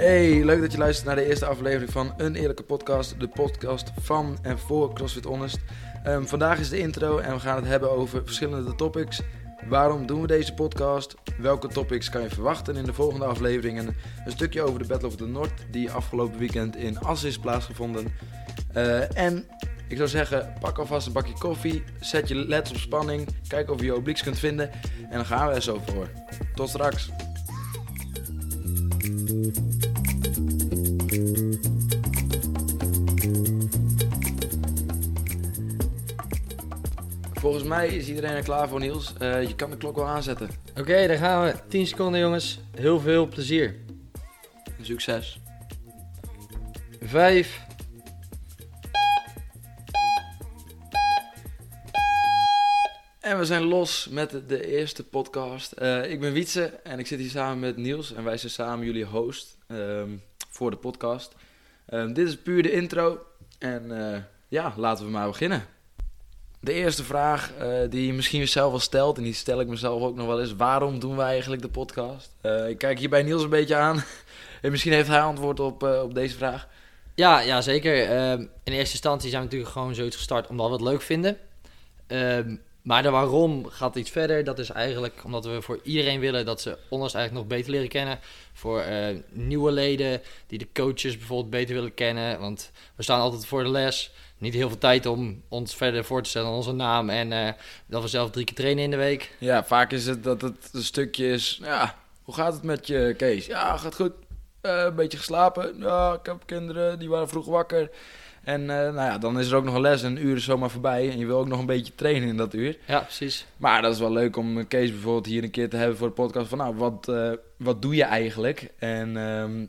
Hey, leuk dat je luistert naar de eerste aflevering van Een Eerlijke Podcast. De podcast van en voor CrossFit Honest. Ehm, vandaag is de intro en we gaan het hebben over verschillende topics. Waarom doen we deze podcast? Welke topics kan je verwachten in de volgende afleveringen? Een stukje over de Battle of the North die afgelopen weekend in Assen is plaatsgevonden. Eh, en ik zou zeggen, pak alvast een bakje koffie, zet je leds op spanning, kijk of je je obliques kunt vinden en dan gaan we er zo voor. Tot straks. Volgens mij is iedereen er klaar voor, Niels. Eh, je kan de klok wel aanzetten. Oké, daar gaan we. 10 seconden, jongens. Heel veel plezier. Succes. 5. En we zijn los met de- de eerste podcast. Eh, ik ben Wietse en ik zit hier samen met Niels. En wij zijn samen jullie host ehm, voor de podcast. Ehm, dit is puur de intro. En eh, ja, laten we maar beginnen. De eerste vraag eh, die je misschien zelf wel stelt, en die stel ik mezelf ook nog wel eens. Waarom doen wij eigenlijk de podcast? Eh, ik kijk hier bij Niels een beetje aan. en misschien heeft hij antwoord op, eh, op deze vraag. Ja, ja, zeker. Ehm, in eerste instantie zijn we natuurlijk gewoon zoiets gestart omdat we het leuk vinden. Ehm, maar de waarom gaat iets verder. Dat is eigenlijk omdat we voor iedereen willen dat ze ons eigenlijk nog beter leren kennen. Voor nieuwe leden die de coaches bijvoorbeeld beter willen kennen. Want we staan altijd voor de les. Niet heel veel tijd om ons verder voor te stellen onze naam. En eh, dat we zelf drie keer trainen in de week. Ja, vaak is het dat het een stukje is. Ja, hoe gaat het met je, Kees? Ja, gaat goed. Eh, een beetje geslapen. Ja, ik heb kinderen, die waren vroeg wakker. En eh, nou ja, dan is er ook nog een les. Een uur is zomaar voorbij. En je wil ook nog een beetje trainen in dat uur. Ja, precies. Maar dat is wel leuk om Kees bijvoorbeeld hier een keer te hebben voor de podcast. Van nou, wat, wat doe je eigenlijk? En ehm,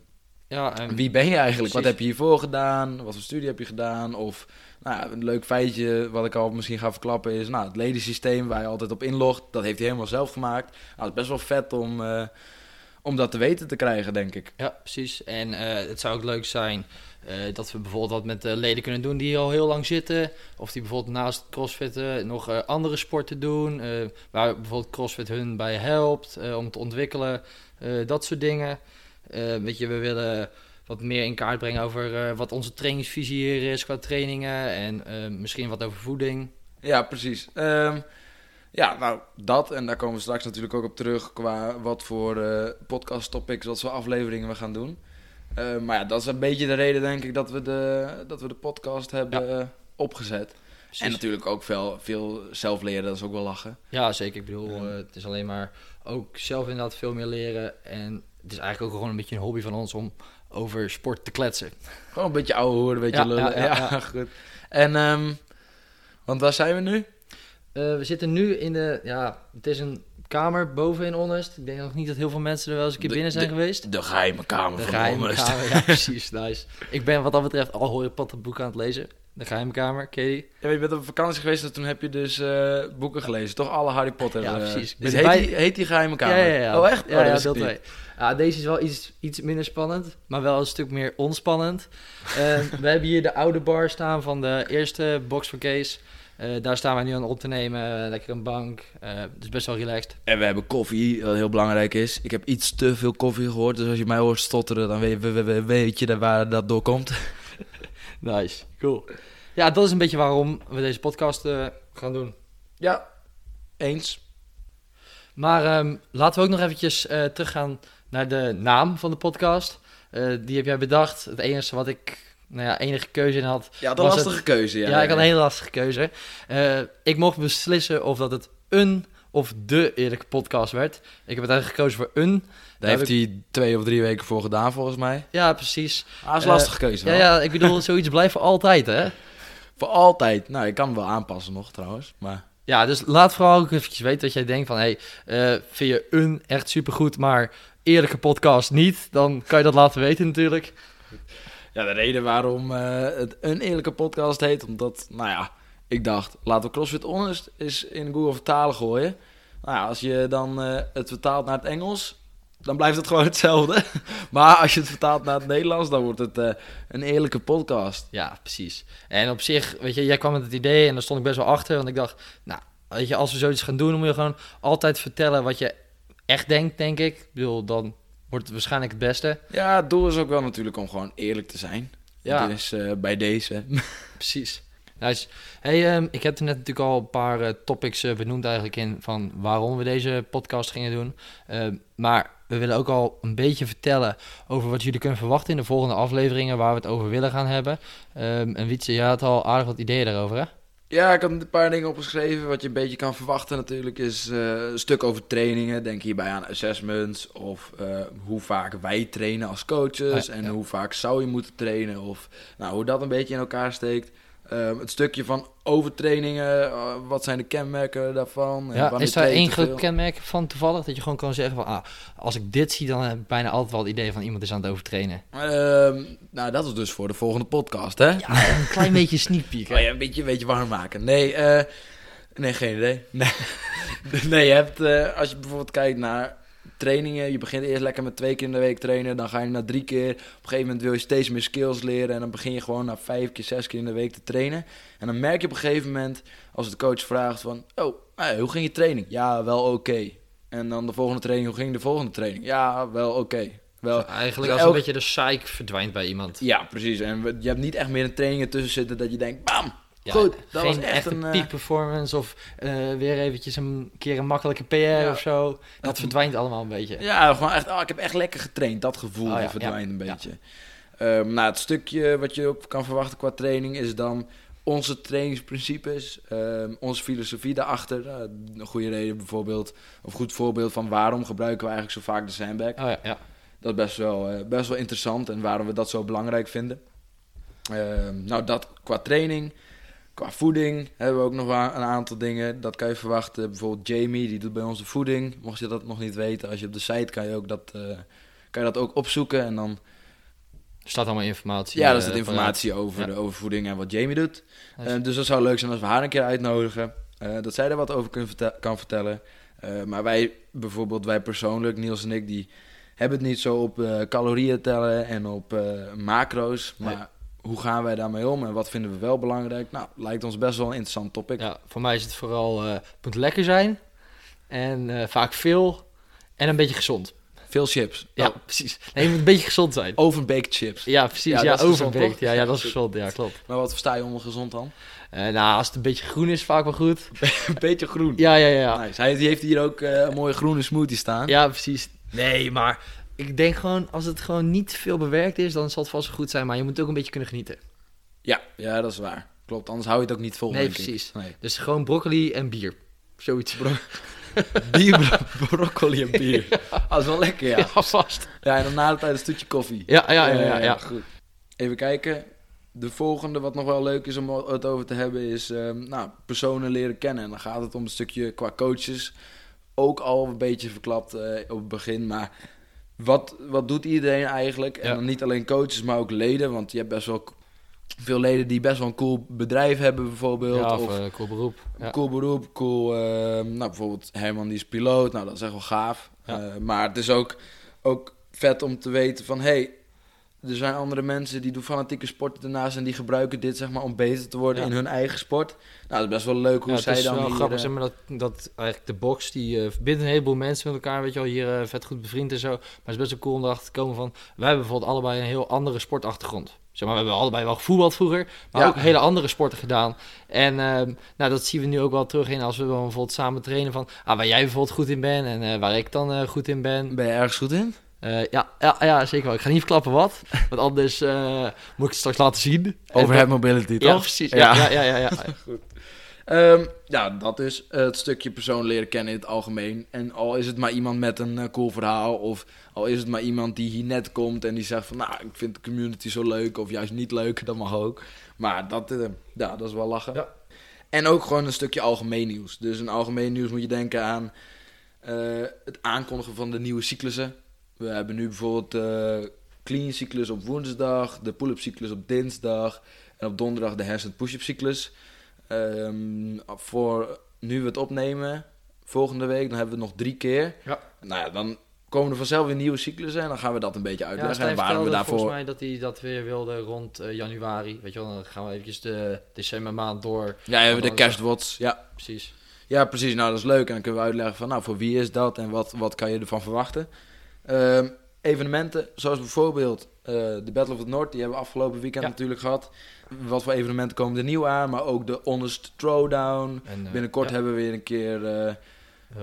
Ja, en wie ben je eigenlijk? Wat heb je hiervoor gedaan? Wat voor studie heb je gedaan? Of nou, een leuk feitje wat ik al misschien ga verklappen is... Nou, het ledensysteem waar je altijd op inlogt, dat heeft hij helemaal zelf gemaakt. Nou, het is best wel vet om, eh, om dat te weten te krijgen, denk ik. Ja, precies. En eh, het zou ook leuk zijn eh, dat we bijvoorbeeld wat met leden kunnen doen die hier al heel lang zitten. Of die bijvoorbeeld naast crossfitten nog andere sporten doen. waar bijvoorbeeld crossfit hun bij helpt om te ontwikkelen. dat soort dingen. Eh, weet je, we willen wat meer in kaart brengen over eh, wat onze trainingsvisie hier is qua trainingen. En eh, misschien wat over voeding. Ja, precies. Ehm, ja, nou, dat. En daar komen we straks natuurlijk ook op terug qua wat voor eh, podcast topics, wat voor afleveringen we gaan doen. Eh, maar ja, dat is een beetje de reden, denk ik, dat we de, dat we de podcast hebben eh, opgezet. Precies. En natuurlijk ook veel, veel zelf leren, dat is ook wel lachen. Ja, zeker. Ik bedoel, Ja. eh, het is alleen maar ook zelf inderdaad veel meer leren. En het is eigenlijk ook gewoon een beetje een hobby van ons om over sport te kletsen. Gewoon een beetje ouwe horen, een beetje Ja, lullen. Ja, ja, ja, ja. goed. En, ehm, want waar zijn we nu? Eh, we zitten nu in de, ja, het is een kamer boven in. Ik denk nog niet dat heel veel mensen er wel eens een keer De- binnen zijn de- geweest. De geheime kamer De van geheime kamer, ja precies, nice. Ik ben wat dat betreft al Harry Potter boeken aan het lezen. De geheime kamer, Katie. Ja, je bent op vakantie geweest en toen heb je dus eh, boeken gelezen. Toch alle Harry Potter. Ja, eh, precies. Dus Dus heet, bij- die, heet die geheime kamer? Ja, ja, ja. Oh, echt? Ja, oh, dat ja, deel niet. 2. Ja, deze is wel iets, iets minder spannend, maar wel een stuk meer onspannend. Eh, we hebben hier de oude bar staan van de eerste box voor Kees. Eh, daar staan wij nu aan op te nemen. Lekker een bank. Eh is best wel relaxed. En we hebben koffie, wat heel belangrijk is. Ik heb iets te veel koffie gehoord, dus als je mij hoort stotteren, dan weet, we- we- we- weet je daar waar dat door komt. Nice, cool. Ja, dat is een beetje waarom we deze podcast eh, gaan doen. Ja, eens. Maar ehm, laten we ook nog eventjes eh, teruggaan naar de naam van de podcast. Eh, die heb jij bedacht. Het enige wat ik, nou ja, enige keuze in had, Ja, de Was lastige keuze. Ja, Ja, ik had een hele lastige keuze. Ik mocht beslissen of dat het een of de eerlijke podcast werd. Ik heb uiteindelijk gekozen voor een. Daar heeft hij twee of drie weken voor gedaan, volgens mij. Ja, precies. Ah, dat is een lastige keuze. Ja, ja, ik bedoel, zoiets blijft voor altijd, hè? Voor altijd. Nou, ik kan hem wel aanpassen nog, trouwens. Maar Ja, dus laat vooral ook eventjes weten dat jij denkt van... hey, eh, vind je een echt supergoed, maar eerlijke podcast niet? Dan kan je dat laten weten natuurlijk. ja, de reden waarom eh, het een eerlijke podcast heet, omdat, nou ja, ik dacht, laten we CrossFit Honest eens in Google vertalen gooien. Nou ja, als je dan eh, het vertaalt naar het Engels, dan blijft het gewoon hetzelfde. maar als je het vertaalt naar het Nederlands, dan wordt het eh, een eerlijke podcast. Ja, precies. En op zich, weet je, jij kwam met het idee en daar stond ik best wel achter. Want ik dacht, nou, weet je, als we zoiets gaan doen, dan moet je gewoon altijd vertellen wat je echt denkt, denk ik. Ik bedoel, dan wordt het waarschijnlijk het beste. Ja, het doel is ook wel natuurlijk om gewoon eerlijk te zijn. Ja. Dus eh, bij deze. Precies. Nice. Hey, ehm, ik heb er net natuurlijk al een paar eh, topics eh, benoemd eigenlijk in van waarom we deze podcast gingen doen. Ehm, maar we willen ook al een beetje vertellen over wat jullie kunnen verwachten in de volgende afleveringen waar we het over willen gaan hebben. Ehm, en Wietse, jij had al aardig wat ideeën daarover, hè? Ja, ik had een paar dingen opgeschreven. Wat je een beetje kan verwachten natuurlijk is eh, een stuk over trainingen. Denk hierbij aan assessments of hoe vaak wij trainen als coaches. Ja, en ja. hoe vaak zou je moeten trainen of nou, hoe dat een beetje in elkaar steekt. Ehm, het stukje van overtrainingen, eh, wat zijn de kenmerken daarvan? en Ja, is daar één groot kenmerk van toevallig? Dat je gewoon kan zeggen van, ah, als ik dit zie, dan heb ik bijna altijd wel het idee van iemand is aan het overtrainen. Ehm, nou, dat is dus voor de volgende podcast, hè? Ja, een klein beetje sneak peek? Oh ja, een beetje, een beetje warm maken. Nee, eh, nee, geen idee. Nee, nee je hebt, eh, als je bijvoorbeeld kijkt naar trainingen, je begint eerst lekker met twee keer in de week trainen, dan ga je naar drie keer. Op een gegeven moment wil je steeds meer skills leren en dan begin je gewoon na vijf keer, zes keer in de week te trainen. En dan merk je op een gegeven moment, als de coach vraagt van, oh, eh, hoe ging je training? Ja, wel oké. En dan de volgende training, hoe ging de volgende training? Ja, wel oké. Wel, Eigenlijk Dus als elk- een beetje de psych verdwijnt bij iemand. ja, precies. En je hebt niet echt meer een trainingen tussen zitten dat je denkt, bam, Ja, goed. Dat geen was echt echte een... eh, peak performance of eh, weer eventjes een keer een makkelijke PR Ja. of zo. Dat Dat- verdwijnt allemaal een beetje. Ja, gewoon echt, oh, ik heb echt lekker getraind. Dat gevoel Oh ja, verdwijnt een beetje. Ehm, nou, het stukje wat je ook kan verwachten qua training is dan onze trainingsprincipes, ehm, onze filosofie daarachter. Eh, een goede reden bijvoorbeeld, of goed voorbeeld van waarom gebruiken we eigenlijk zo vaak de sandbag. Oh ja, ja. Dat is best wel, best wel interessant en waarom we dat zo belangrijk vinden. Ehm, nou, dat qua training. Qua voeding hebben we ook nog een aantal dingen. Dat kan je verwachten. Bijvoorbeeld Jamie, die doet bij ons de voeding. Mocht je dat nog niet weten, als je op de site kan je, ook dat, eh, kan je dat ook opzoeken. En dan, Er staat allemaal informatie. ja, daar eh, staat informatie over, Ja. de, over voeding en wat Jamie doet. Eh, dus dat zou leuk zijn als we haar een keer uitnodigen. dat zij er wat over kan vertellen. Maar wij, bijvoorbeeld wij persoonlijk, Niels en ik, die hebben het niet zo op calorieën tellen en op macro's. Nee. Hoe gaan wij daarmee om en wat vinden we wel belangrijk? Nou, lijkt ons best wel een interessant topic. Ja, voor mij is het vooral, eh het moet lekker zijn. En eh, vaak veel. En een beetje gezond. Veel chips. Ja, Oh, precies. Nee, moet een beetje gezond zijn. overbaked chips. Ja, precies. Ja, Ja, overbaked. Ja, ja, dat is gezond. Ja, klopt. Maar wat versta je onder gezond dan? Eh, nou, als het een beetje groen is, vaak wel goed. een beetje groen. Ja, ja, ja. Nice. Hij die heeft hier ook een mooie groene smoothie staan. Ja, precies. Nee, maar ik denk gewoon, als het gewoon niet veel bewerkt is, dan zal het vast wel goed zijn. Maar je moet ook een beetje kunnen genieten. Ja, ja, dat is waar. Klopt, anders hou je het ook niet vol. Nee, precies. Nee. Dus gewoon broccoli en bier. Zoiets. Bier, bro- broccoli en bier. Ah, dat is wel lekker, ja. Ja, vast. Ja, en dan na de tijd een stukje koffie. Ja, ja, ja, ja. Ja. Goed. Even kijken. De volgende, wat nog wel leuk is om het over te hebben, is ehm, nou, personen leren kennen. En dan gaat het om een stukje qua coaches. Ook al een beetje verklapt eh, op het begin. Maar wat, wat doet iedereen eigenlijk? En dan niet alleen coaches, maar ook leden. Want je hebt best wel veel leden die best wel een cool bedrijf hebben, bijvoorbeeld. Ja, of of eh, cool beroep. een Ja. cool beroep, cool. ehm, nou, bijvoorbeeld Herman die is piloot. Nou, dat is echt wel gaaf. Ja. Eh, maar het is ook, ook vet om te weten van... Hey, er zijn andere mensen die doen fanatieke sporten daarnaast... en die gebruiken dit zeg maar om beter te worden Ja. in hun eigen sport. Nou, dat is best wel leuk hoe Ja, zij het is dan wel hier... grappig eh, zeg maar, dat, dat eigenlijk de box die verbindt een heleboel mensen met elkaar, weet je wel, hier eh, vet goed bevriend en zo. Maar het is best wel cool om erachter te komen van, wij hebben bijvoorbeeld allebei een heel andere sportachtergrond. Zeg maar, we hebben allebei wel gevoetbald vroeger, maar Ja. ook hele andere sporten gedaan. En ehm, nou, dat zien we nu ook wel terug in als we dan bijvoorbeeld samen trainen van, ah, waar jij bijvoorbeeld goed in bent en waar ik dan goed in ben. Ben je ergens goed in? Eh, ja, ja, ja, zeker wel. Ik ga niet verklappen wat, want anders eh, moet ik het straks laten zien. En Overhead mobility, Ja, toch? precies. Ja. Ja, ja, ja, ja, ja. Ehm, ja, dat is het stukje persoon leren kennen in het algemeen. En al is het maar iemand met een eh, cool verhaal, of al is het maar iemand die hier net komt en die zegt van, nou, ik vind de community zo leuk, of juist niet leuk, dat mag ook. Maar dat, ja, dat is wel lachen. Ja. En ook gewoon een stukje algemeen nieuws. Dus een algemeen nieuws moet je denken aan het aankondigen van de nieuwe cyclussen. We hebben nu bijvoorbeeld de clean cyclus op woensdag, de pull-up cyclus op dinsdag en op donderdag de handstand push-up cyclus. Ehm, voor nu we het opnemen, volgende week, dan hebben we het nog drie keer. Ja. Nou ja, dan komen er vanzelf weer nieuwe cyclussen en dan gaan we dat een beetje uitleggen. En waarom we daarvoor... volgens mij dat hij dat weer wilde rond eh, januari. Weet je wel, dan gaan we eventjes de decembermaand door. Ja, we hebben de Alles- kerstwots. Ja. Precies. ja, precies. Nou, dat is leuk. En dan kunnen we uitleggen van, nou, voor wie is dat en wat, wat kan je ervan verwachten. Ehm, evenementen, zoals bijvoorbeeld eh, de Battle of the North, die hebben we afgelopen weekend Ja. natuurlijk gehad. Wat voor evenementen komen er nieuw aan, maar ook de Honest Throwdown. En, eh, Binnenkort ja, hebben we weer een keer eh,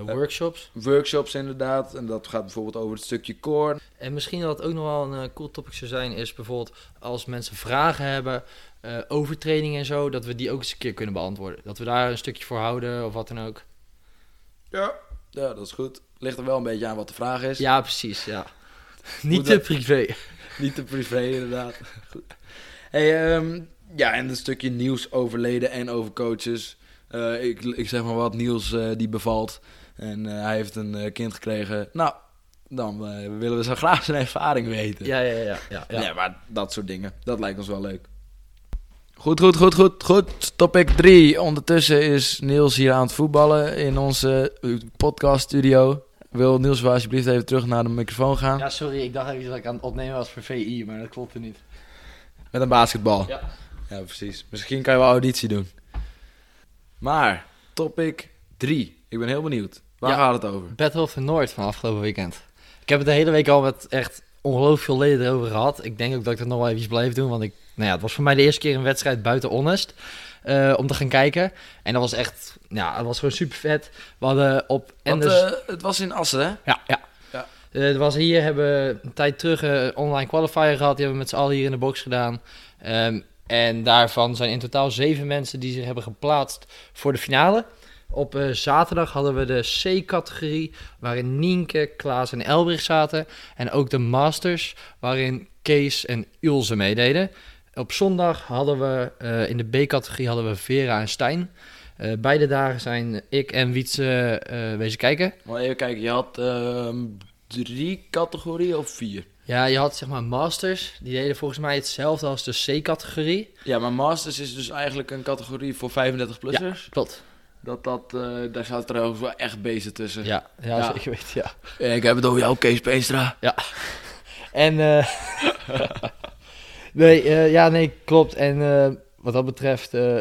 workshops. workshops inderdaad. En dat gaat bijvoorbeeld over het stukje core. En misschien dat het ook nog wel een cool topic zou zijn, is bijvoorbeeld als mensen vragen hebben eh, over training en zo, dat we die ook eens een keer kunnen beantwoorden. Dat we daar een stukje voor houden of wat dan ook. Ja. Ja, dat is goed. Ligt er wel een beetje aan wat de vraag is. Ja, precies, ja. Niet te privé. Niet te privé, inderdaad. Hey, ehm, ja, en een stukje nieuws over leden en over coaches. Eh, ik, ik zeg maar wat, Niels eh, die bevalt. En eh, hij heeft een kind gekregen. Nou, dan willen we zo graag zijn ervaring weten. Ja, ja, ja. ja, ja. Ja, maar dat soort dingen. Dat lijkt ons wel leuk. Goed, goed, goed, goed, goed. Topic 3. Ondertussen is Niels hier aan het voetballen in onze podcast studio. Wil Niels wel alsjeblieft even terug naar de microfoon gaan? Ja, sorry, ik dacht even dat ik aan het opnemen was voor VI, maar dat klopte niet. Met een basketbal. Ja. Ja, precies. Misschien kan je wel auditie doen. Maar, topic 3. Ik ben heel benieuwd. Waar Ja. gaat het over? Battle of the North van afgelopen weekend. Ik heb het de hele week al met echt ongelooflijk veel leden erover gehad. Ik denk ook dat ik dat nog wel even blijf doen, want ik, nou ja, het was voor mij de eerste keer een wedstrijd buiten Honest. Eh, om te gaan kijken. En dat was echt, ja, het was gewoon super vet. We hadden op Want Enders... eh, het was in Assen, hè? Ja, ja. Ja. Er was hier, hebben we een tijd terug een online qualifier gehad. Die hebben we met z'n allen hier in de box gedaan. Ehm, en daarvan zijn in totaal zeven mensen die zich hebben geplaatst voor de finale. Op zaterdag hadden we de C-categorie, waarin Nienke, Klaas en Elbrich zaten. En ook de Masters, waarin Kees en Ilse meededen. Op zondag hadden we eh, in de B-categorie hadden we Vera en Stijn. Eh, beide dagen zijn ik en Wietse eh wezen kijken. Maar even kijken, je had ehm, drie categorieën of vier? Ja, je had zeg maar Masters. Die deden volgens mij hetzelfde als de C-categorie. Ja, maar Masters is dus eigenlijk een categorie voor 35-plussers. Klopt. Dat, dat, daar zaten trouwens wel echt beesten tussen. Ja, ja, Ja. zeker weten, ja. Ik heb het over jou, Kees Peenstra. En, eh nee, eh, ja, nee, klopt. En eh, wat dat betreft, eh,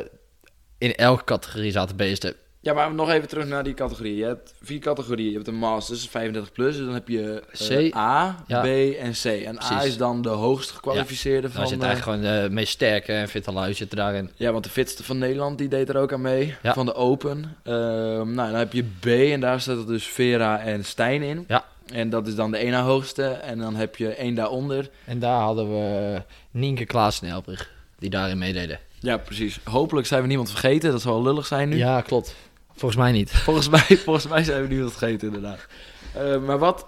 in elke categorie zaten beesten. Ja, maar nog even terug naar die categorieën. Je hebt vier categorieën. Je hebt een Masters, 35 plus. Dus dan heb je C. A, Ja. B en C. En A is dan de hoogst gekwalificeerde Dan van... zit eh, eigenlijk gewoon de meest sterke en Fit Lui zitten daarin. Ja, want de fitste van Nederland die deed er ook aan mee. Ja. Van de Open. Ehm, nou, dan heb je B en daar staat er dus Vera en Stijn in. Ja. En dat is dan de één na hoogste. En dan heb je één daaronder. En daar hadden we Nienke, Klaas en Elbrich, die daarin meededen. Ja, precies. Hopelijk zijn we niemand vergeten. Dat zal wel lullig zijn nu. Ja, klopt. Volgens mij niet. Volgens, mij, volgens mij zijn we niemand vergeten, inderdaad. Eh, maar wat...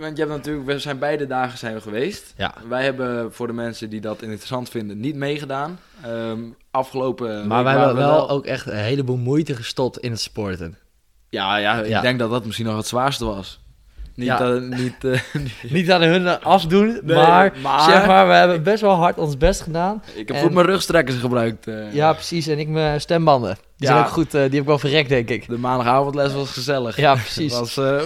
Want je hebt natuurlijk... We zijn beide dagen zijn we geweest. Ja. Wij hebben voor de mensen die dat interessant vinden niet meegedaan. Ehm, afgelopen Maar wij hebben we wel ook echt een heleboel moeite gestopt in het sporten. Ja, ja, ik Ja. denk dat dat misschien nog het zwaarste was. Niet, Ja. dat- niet, eh, Niet aan hun afdoen, Nee, maar, maar- zeg maar, we hebben best wel hard ons best gedaan. ik heb En- goed mijn rugstrekkers gebruikt. eh. Ja, precies. En ik mijn stembanden. Die Ja. zijn ook goed, eh, die heb ik wel verrekt, denk ik. De maandagavondles was gezellig. Ja, precies. Was, eh,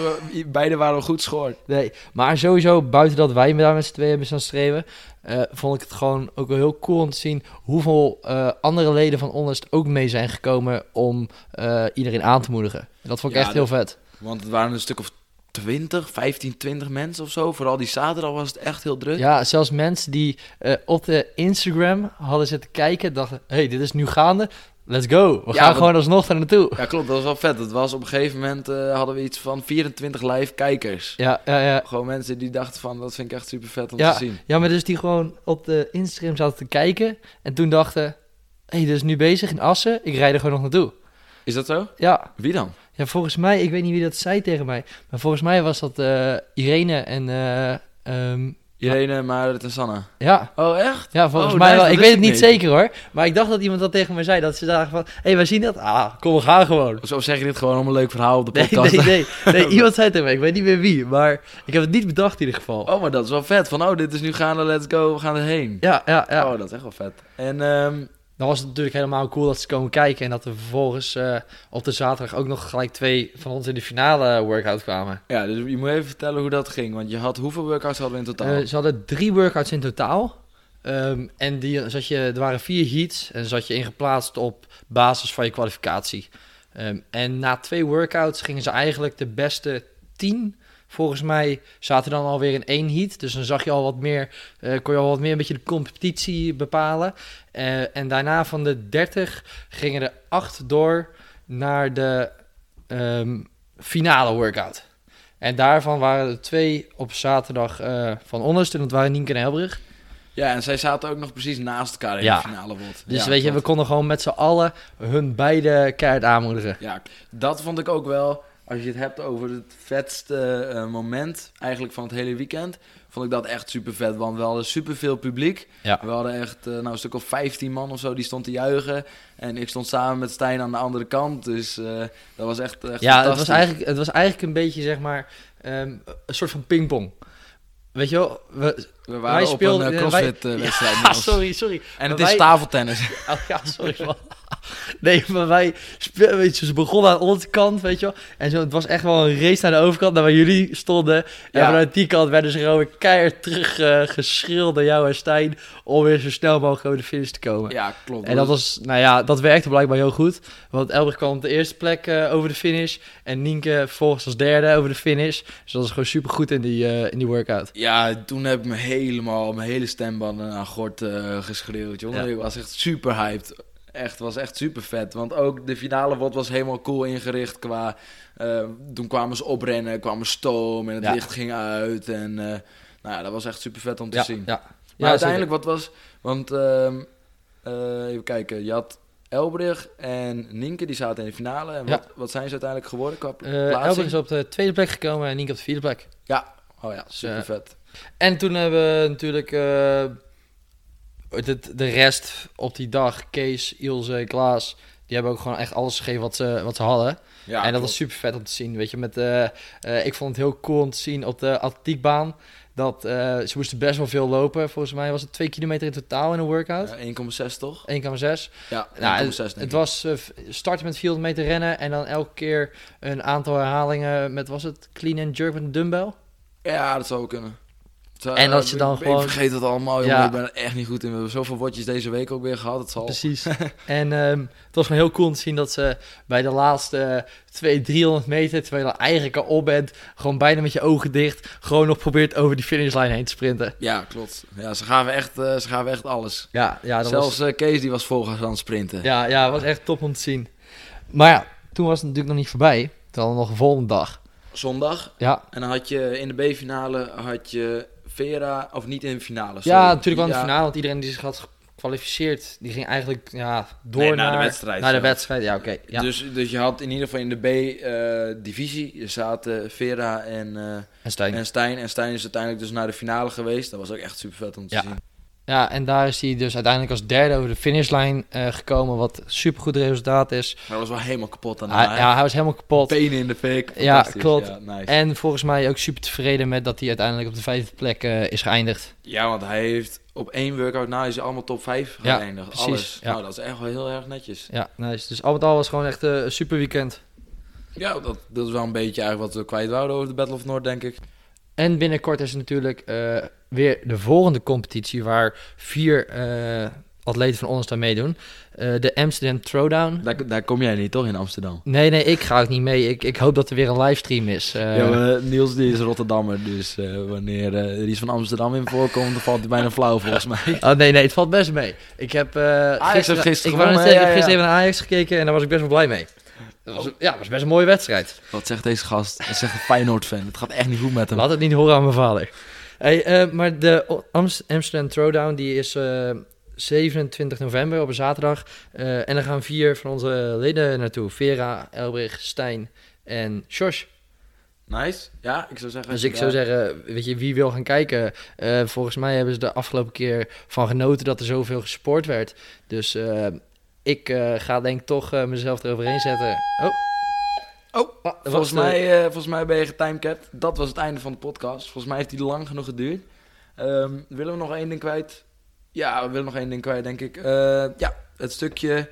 beide waren goed schoor. Nee, maar sowieso, buiten dat wij daar met z'n tweeën hebben staan streven, eh, vond ik het gewoon ook wel heel cool om te zien hoeveel eh, andere leden van Honest ook mee zijn gekomen om eh, iedereen aan te moedigen. En dat vond ik Ja, echt heel vet. Want het waren een stuk of 20, 15, 20 mensen of zo. Vooral die zaterdag was het echt heel druk. Ja, zelfs mensen die eh, op de Instagram hadden zitten kijken, dachten, hey, dit is nu gaande, let's go. We Ja, gaan gewoon alsnog daar naartoe. Ja, klopt. Dat was wel vet. Het was op een gegeven moment eh, hadden we iets van 24 live kijkers. Ja, ja, ja. Gewoon mensen die dachten van, dat vind ik echt super vet om Ja. te zien. Ja, maar dus die gewoon op de Instagram zaten te kijken en toen dachten, hé, hey, dit is nu bezig in Assen, ik rijd er gewoon nog naartoe. Is dat zo? Ja, Wie dan? ja, volgens mij, ik weet niet wie dat zei tegen mij, maar volgens mij was dat eh, Irene en, eh, ehm, Irene, Marit en Sanne. ja, Oh, echt? ja, volgens Oh, mij nice, wel. Ik weet het niet zeker hoor, maar ik dacht dat iemand dat tegen mij zei, dat ze dachten van, hé, hey, wij zien dat, ah, kom, we gaan gewoon. Zo zeg je dit gewoon om een leuk verhaal op de podcast. nee, nee, nee, iemand zei tegen mij, ik weet niet meer wie, maar ik heb het niet bedacht in ieder geval. Oh, maar dat is wel vet. Van, oh, dit is nu gaande, let's go, we gaan erheen. Ja, ja, ja. Oh, dat is echt wel vet. En, ehm, Dan was het natuurlijk helemaal cool dat ze komen kijken en dat er vervolgens eh, op de zaterdag ook nog gelijk twee van ons in de finale workout kwamen. ja, dus je moet even vertellen hoe dat ging. Want je had, hoeveel workouts hadden we in totaal? Eh, ze hadden drie workouts in totaal. Ehm, en die, zat je, er waren vier heats en zat je ingeplaatst op basis van je kwalificatie. Ehm, en na twee workouts gingen ze eigenlijk de beste tien volgens mij zaten dan alweer in één heat. Dus dan zag je al wat meer, eh, kon je al wat meer een beetje de competitie bepalen. Eh, en daarna van de 30 gingen er acht door naar de ehm, finale workout. En daarvan waren er twee op zaterdag eh, van onderste. En dat waren Nienke en Helbrug. Ja, en zij zaten ook nog precies naast elkaar in Ja. de finale wordt. Dus Ja, weet je, we konden gewoon met z'n allen hun beide keihard aanmoedigen. Ja, dat vond ik ook wel. Als je het hebt over het vetste eh, moment eigenlijk van het hele weekend, vond ik dat echt super vet. Want we hadden super veel publiek. Ja. We hadden echt eh, nou, een stuk of 15 man of zo die stond te juichen. En ik stond samen met Stijn aan de andere kant. Dus eh, dat was echt, echt Ja, het was, eigenlijk, het was eigenlijk een beetje, zeg maar, ehm, een soort van pingpong. Weet je wel? We, We wij waren op speelden- een crossfit-wedstrijd. sorry, sorry. En het is tafeltennis. Oh, ja, sorry man. Nee, maar wij speel, weet je, ze begonnen aan onze kant, weet je wel. En zo, het was echt wel een race naar de overkant, naar waar jullie stonden. En Ja. vanuit die kant werden ze gewoon weer keihard terug eh, geschreeuwd door jou en Stijn... om weer zo snel mogelijk over de finish te komen. Ja, klopt. En dat was, nou ja, dat werkte blijkbaar heel goed. Want Elbrich kwam op de eerste plek eh, over de finish. En Nienke vervolgens als derde over de finish. Dus dat was gewoon super goed in die, eh, in die workout. Ja, toen heb ik me helemaal, mijn hele stembanden aan gort geschreeuwd, jongen. Ja. Ik was echt super hyped. Echt, was echt super vet. Want ook de finale wordt was helemaal cool ingericht qua... eh, toen kwamen ze oprennen, kwamen stoom en het Ja. licht ging uit. En eh, nou ja, dat was echt super vet om te Ja, zien. ja. Maar Ja, uiteindelijk, wat was... Want, ehm, eh, even kijken, je had Elbrich en Nienke, die zaten in de finale. En wat, wat zijn ze uiteindelijk geworden qua? Elbrich is op de tweede plek gekomen en Nienke op de vierde plek. Ja, oh ja, super vet. En toen hebben we natuurlijk de, de rest op die dag, Kees, Ilse, Klaas... Die hebben ook gewoon echt alles gegeven wat ze, wat ze hadden. Ja, en dat klopt. was super vet om te zien. Weet je, met, eh, eh, ik vond het heel cool om te zien op de atletiekbaan. Dat eh, ze moesten best wel veel lopen. Volgens mij was het 2 kilometer in totaal in een workout. Ja, 1,6 toch? 1,6. Ja, 1,6 Nou, het, was starten met 400 meter rennen en dan elke keer een aantal herhalingen met, was het clean and jerk met een dumbbell? Ja, dat zou kunnen. Zou- En als je dan ik, gewoon- Ik vergeet het allemaal, jongen. Ja. Ik ben er echt niet goed in. We hebben zoveel watjes deze week ook weer gehad. Het zal... Precies. en ehm, het was gewoon heel cool om te zien dat ze bij de laatste 200, 300 meter, terwijl je er eigenlijk al op bent, gewoon bijna met je ogen dicht, gewoon nog probeert over die finishlijn heen te sprinten. Ja, klopt. Ja, ze gaven echt, eh, ze gaven echt alles. Ja, ja dat Zelfs was, eh, Kees die was volgens aan het sprinten. ja, ja, het was echt top om te zien. Maar ja, toen was het natuurlijk nog niet voorbij. We nog een volgende dag. Zondag. Ja, En dan had je in de B-finale had je Vera, of niet in de finale. ja natuurlijk wel in de finale, want iedereen die zich had gekwalificeerd, die ging eigenlijk ja, door Nee, naar, naar de wedstrijd Naar de wedstrijd, ja oké. ja. Dus, dus je had in ieder geval in de B-divisie, je zaten Vera en, eh, en Stijn. en Stijn. En Stijn is uiteindelijk dus naar de finale geweest. Dat was ook echt super vet om te Ja. zien. Ja, en daar is hij dus uiteindelijk als derde over de finishlijn eh, gekomen, wat super goed resultaat is. Maar hij was wel helemaal kapot aan de Hij, ja, hij was helemaal kapot. Benen in de fik. Ja, klopt. Ja, nice. En volgens mij ook super tevreden met dat hij uiteindelijk op de vijfde plek eh, is geëindigd. ja, want hij heeft op één workout na is hij allemaal top 5 Ja, geëindigd. precies, Alles. ja. Nou, dat is echt wel heel erg netjes. Ja, nice. Dus al met al was gewoon echt eh, een super weekend. Ja, dat, dat is wel een beetje eigenlijk wat we kwijt wouden over de Battle of North, denk ik. En binnenkort is er natuurlijk eh, weer de volgende competitie waar vier eh, atleten van ons aan meedoen. Eh, de Amsterdam Throwdown. Daar, daar kom jij niet, toch, in Amsterdam? Nee, nee, ik ga ook niet mee. Ik, ik hoop dat er weer een livestream is. Ja, maar Niels die is Rotterdammer, dus wanneer er iets van Amsterdam in voorkomt, dan valt hij bijna flauw volgens mij. Oh nee, nee, het valt best mee. Ik heb heeft gisteren ik heb gisteren ja. even naar Ajax gekeken en daar was ik best wel blij mee. Dat was, ja, dat was best een mooie wedstrijd. Wat zegt deze gast? Hij zegt een Feyenoord-fan. Het gaat echt niet goed met hem. Laat het niet horen aan mijn vader. Hey, eh, maar de Amsterdam Throwdown die is eh, 27 november op een zaterdag. Eh, en daar gaan vier van onze leden naartoe. Vera, Elbrich, Stijn en Josh. Nice. Ja, ik zou zeggen... Dus als ik zou zeggen, weet je, wie wil gaan kijken? Eh, volgens mij hebben ze de afgelopen keer van genoten dat er zoveel gesport werd. Dus eh, ik eh, ga denk ik toch eh, mezelf eroverheen zetten. Oh. Oh, Ah, Volgens de- mij, eh, volgens mij ben je getimecapt. Dat was het einde van de podcast. Volgens mij heeft die lang genoeg geduurd. Ehm, willen we nog één ding kwijt? Ja, we willen nog één ding kwijt, denk ik. Ja, het stukje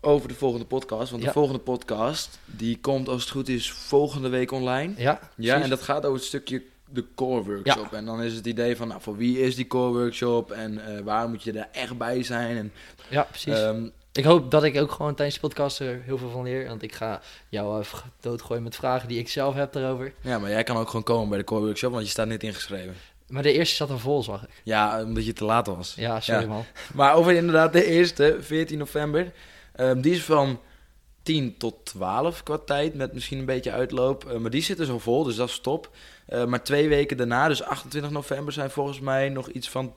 over de volgende podcast. Want Ja. de volgende podcast, die komt als het goed is volgende week online. Ja, Ja, en dat gaat over het stukje de core workshop. En dan is het idee van, nou, voor wie is die core workshop? En eh, waar moet je er echt bij zijn? En ja, precies. Ehm, ik hoop dat ik ook gewoon tijdens de podcast er heel veel van leer. Want ik ga jou uh, doodgooien met vragen die ik zelf heb daarover. Ja, maar jij kan ook gewoon komen bij de Core Workshop, want je staat niet ingeschreven. Maar de eerste zat er vol, zag ik. Ja, omdat je te laat was. Ja, sorry Ja. man. Maar over inderdaad de eerste, 14 november. Ehm, die is van 10 tot 12 qua tijd, met misschien een beetje uitloop. Eh, maar die zitten zo vol, dus dat is top. Eh, maar twee weken daarna, dus 28 november, zijn volgens mij nog iets van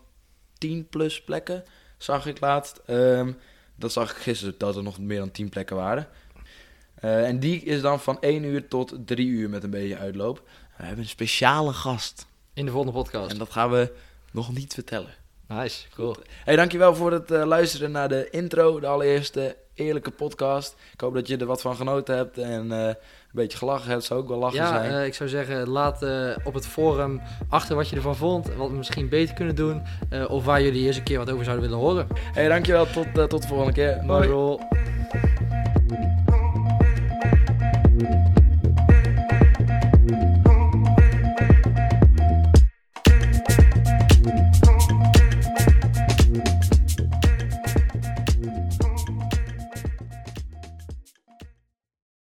10 plus plekken. Zag ik laatst. Ehm, dat zag ik gisteren, dat er nog meer dan 10 plekken waren. Eh, en die is dan van 1 uur tot 3 uur met een beetje uitloop. We hebben een speciale gast. In de volgende podcast. En dat gaan we nog niet vertellen. Nice, cool. Hey, dankjewel voor het eh, luisteren naar de intro, de allereerste eerlijke podcast. Ik hoop dat je er wat van genoten hebt en eh, een beetje gelachen hebt. Zou ook wel lachen Ja, zijn. eh, ik zou zeggen, laat op het forum achter wat je ervan vond. Wat we misschien beter kunnen doen. of waar jullie eens een keer wat over zouden willen horen. Hey, dankjewel. Tot, tot de volgende keer. Bye, Roel.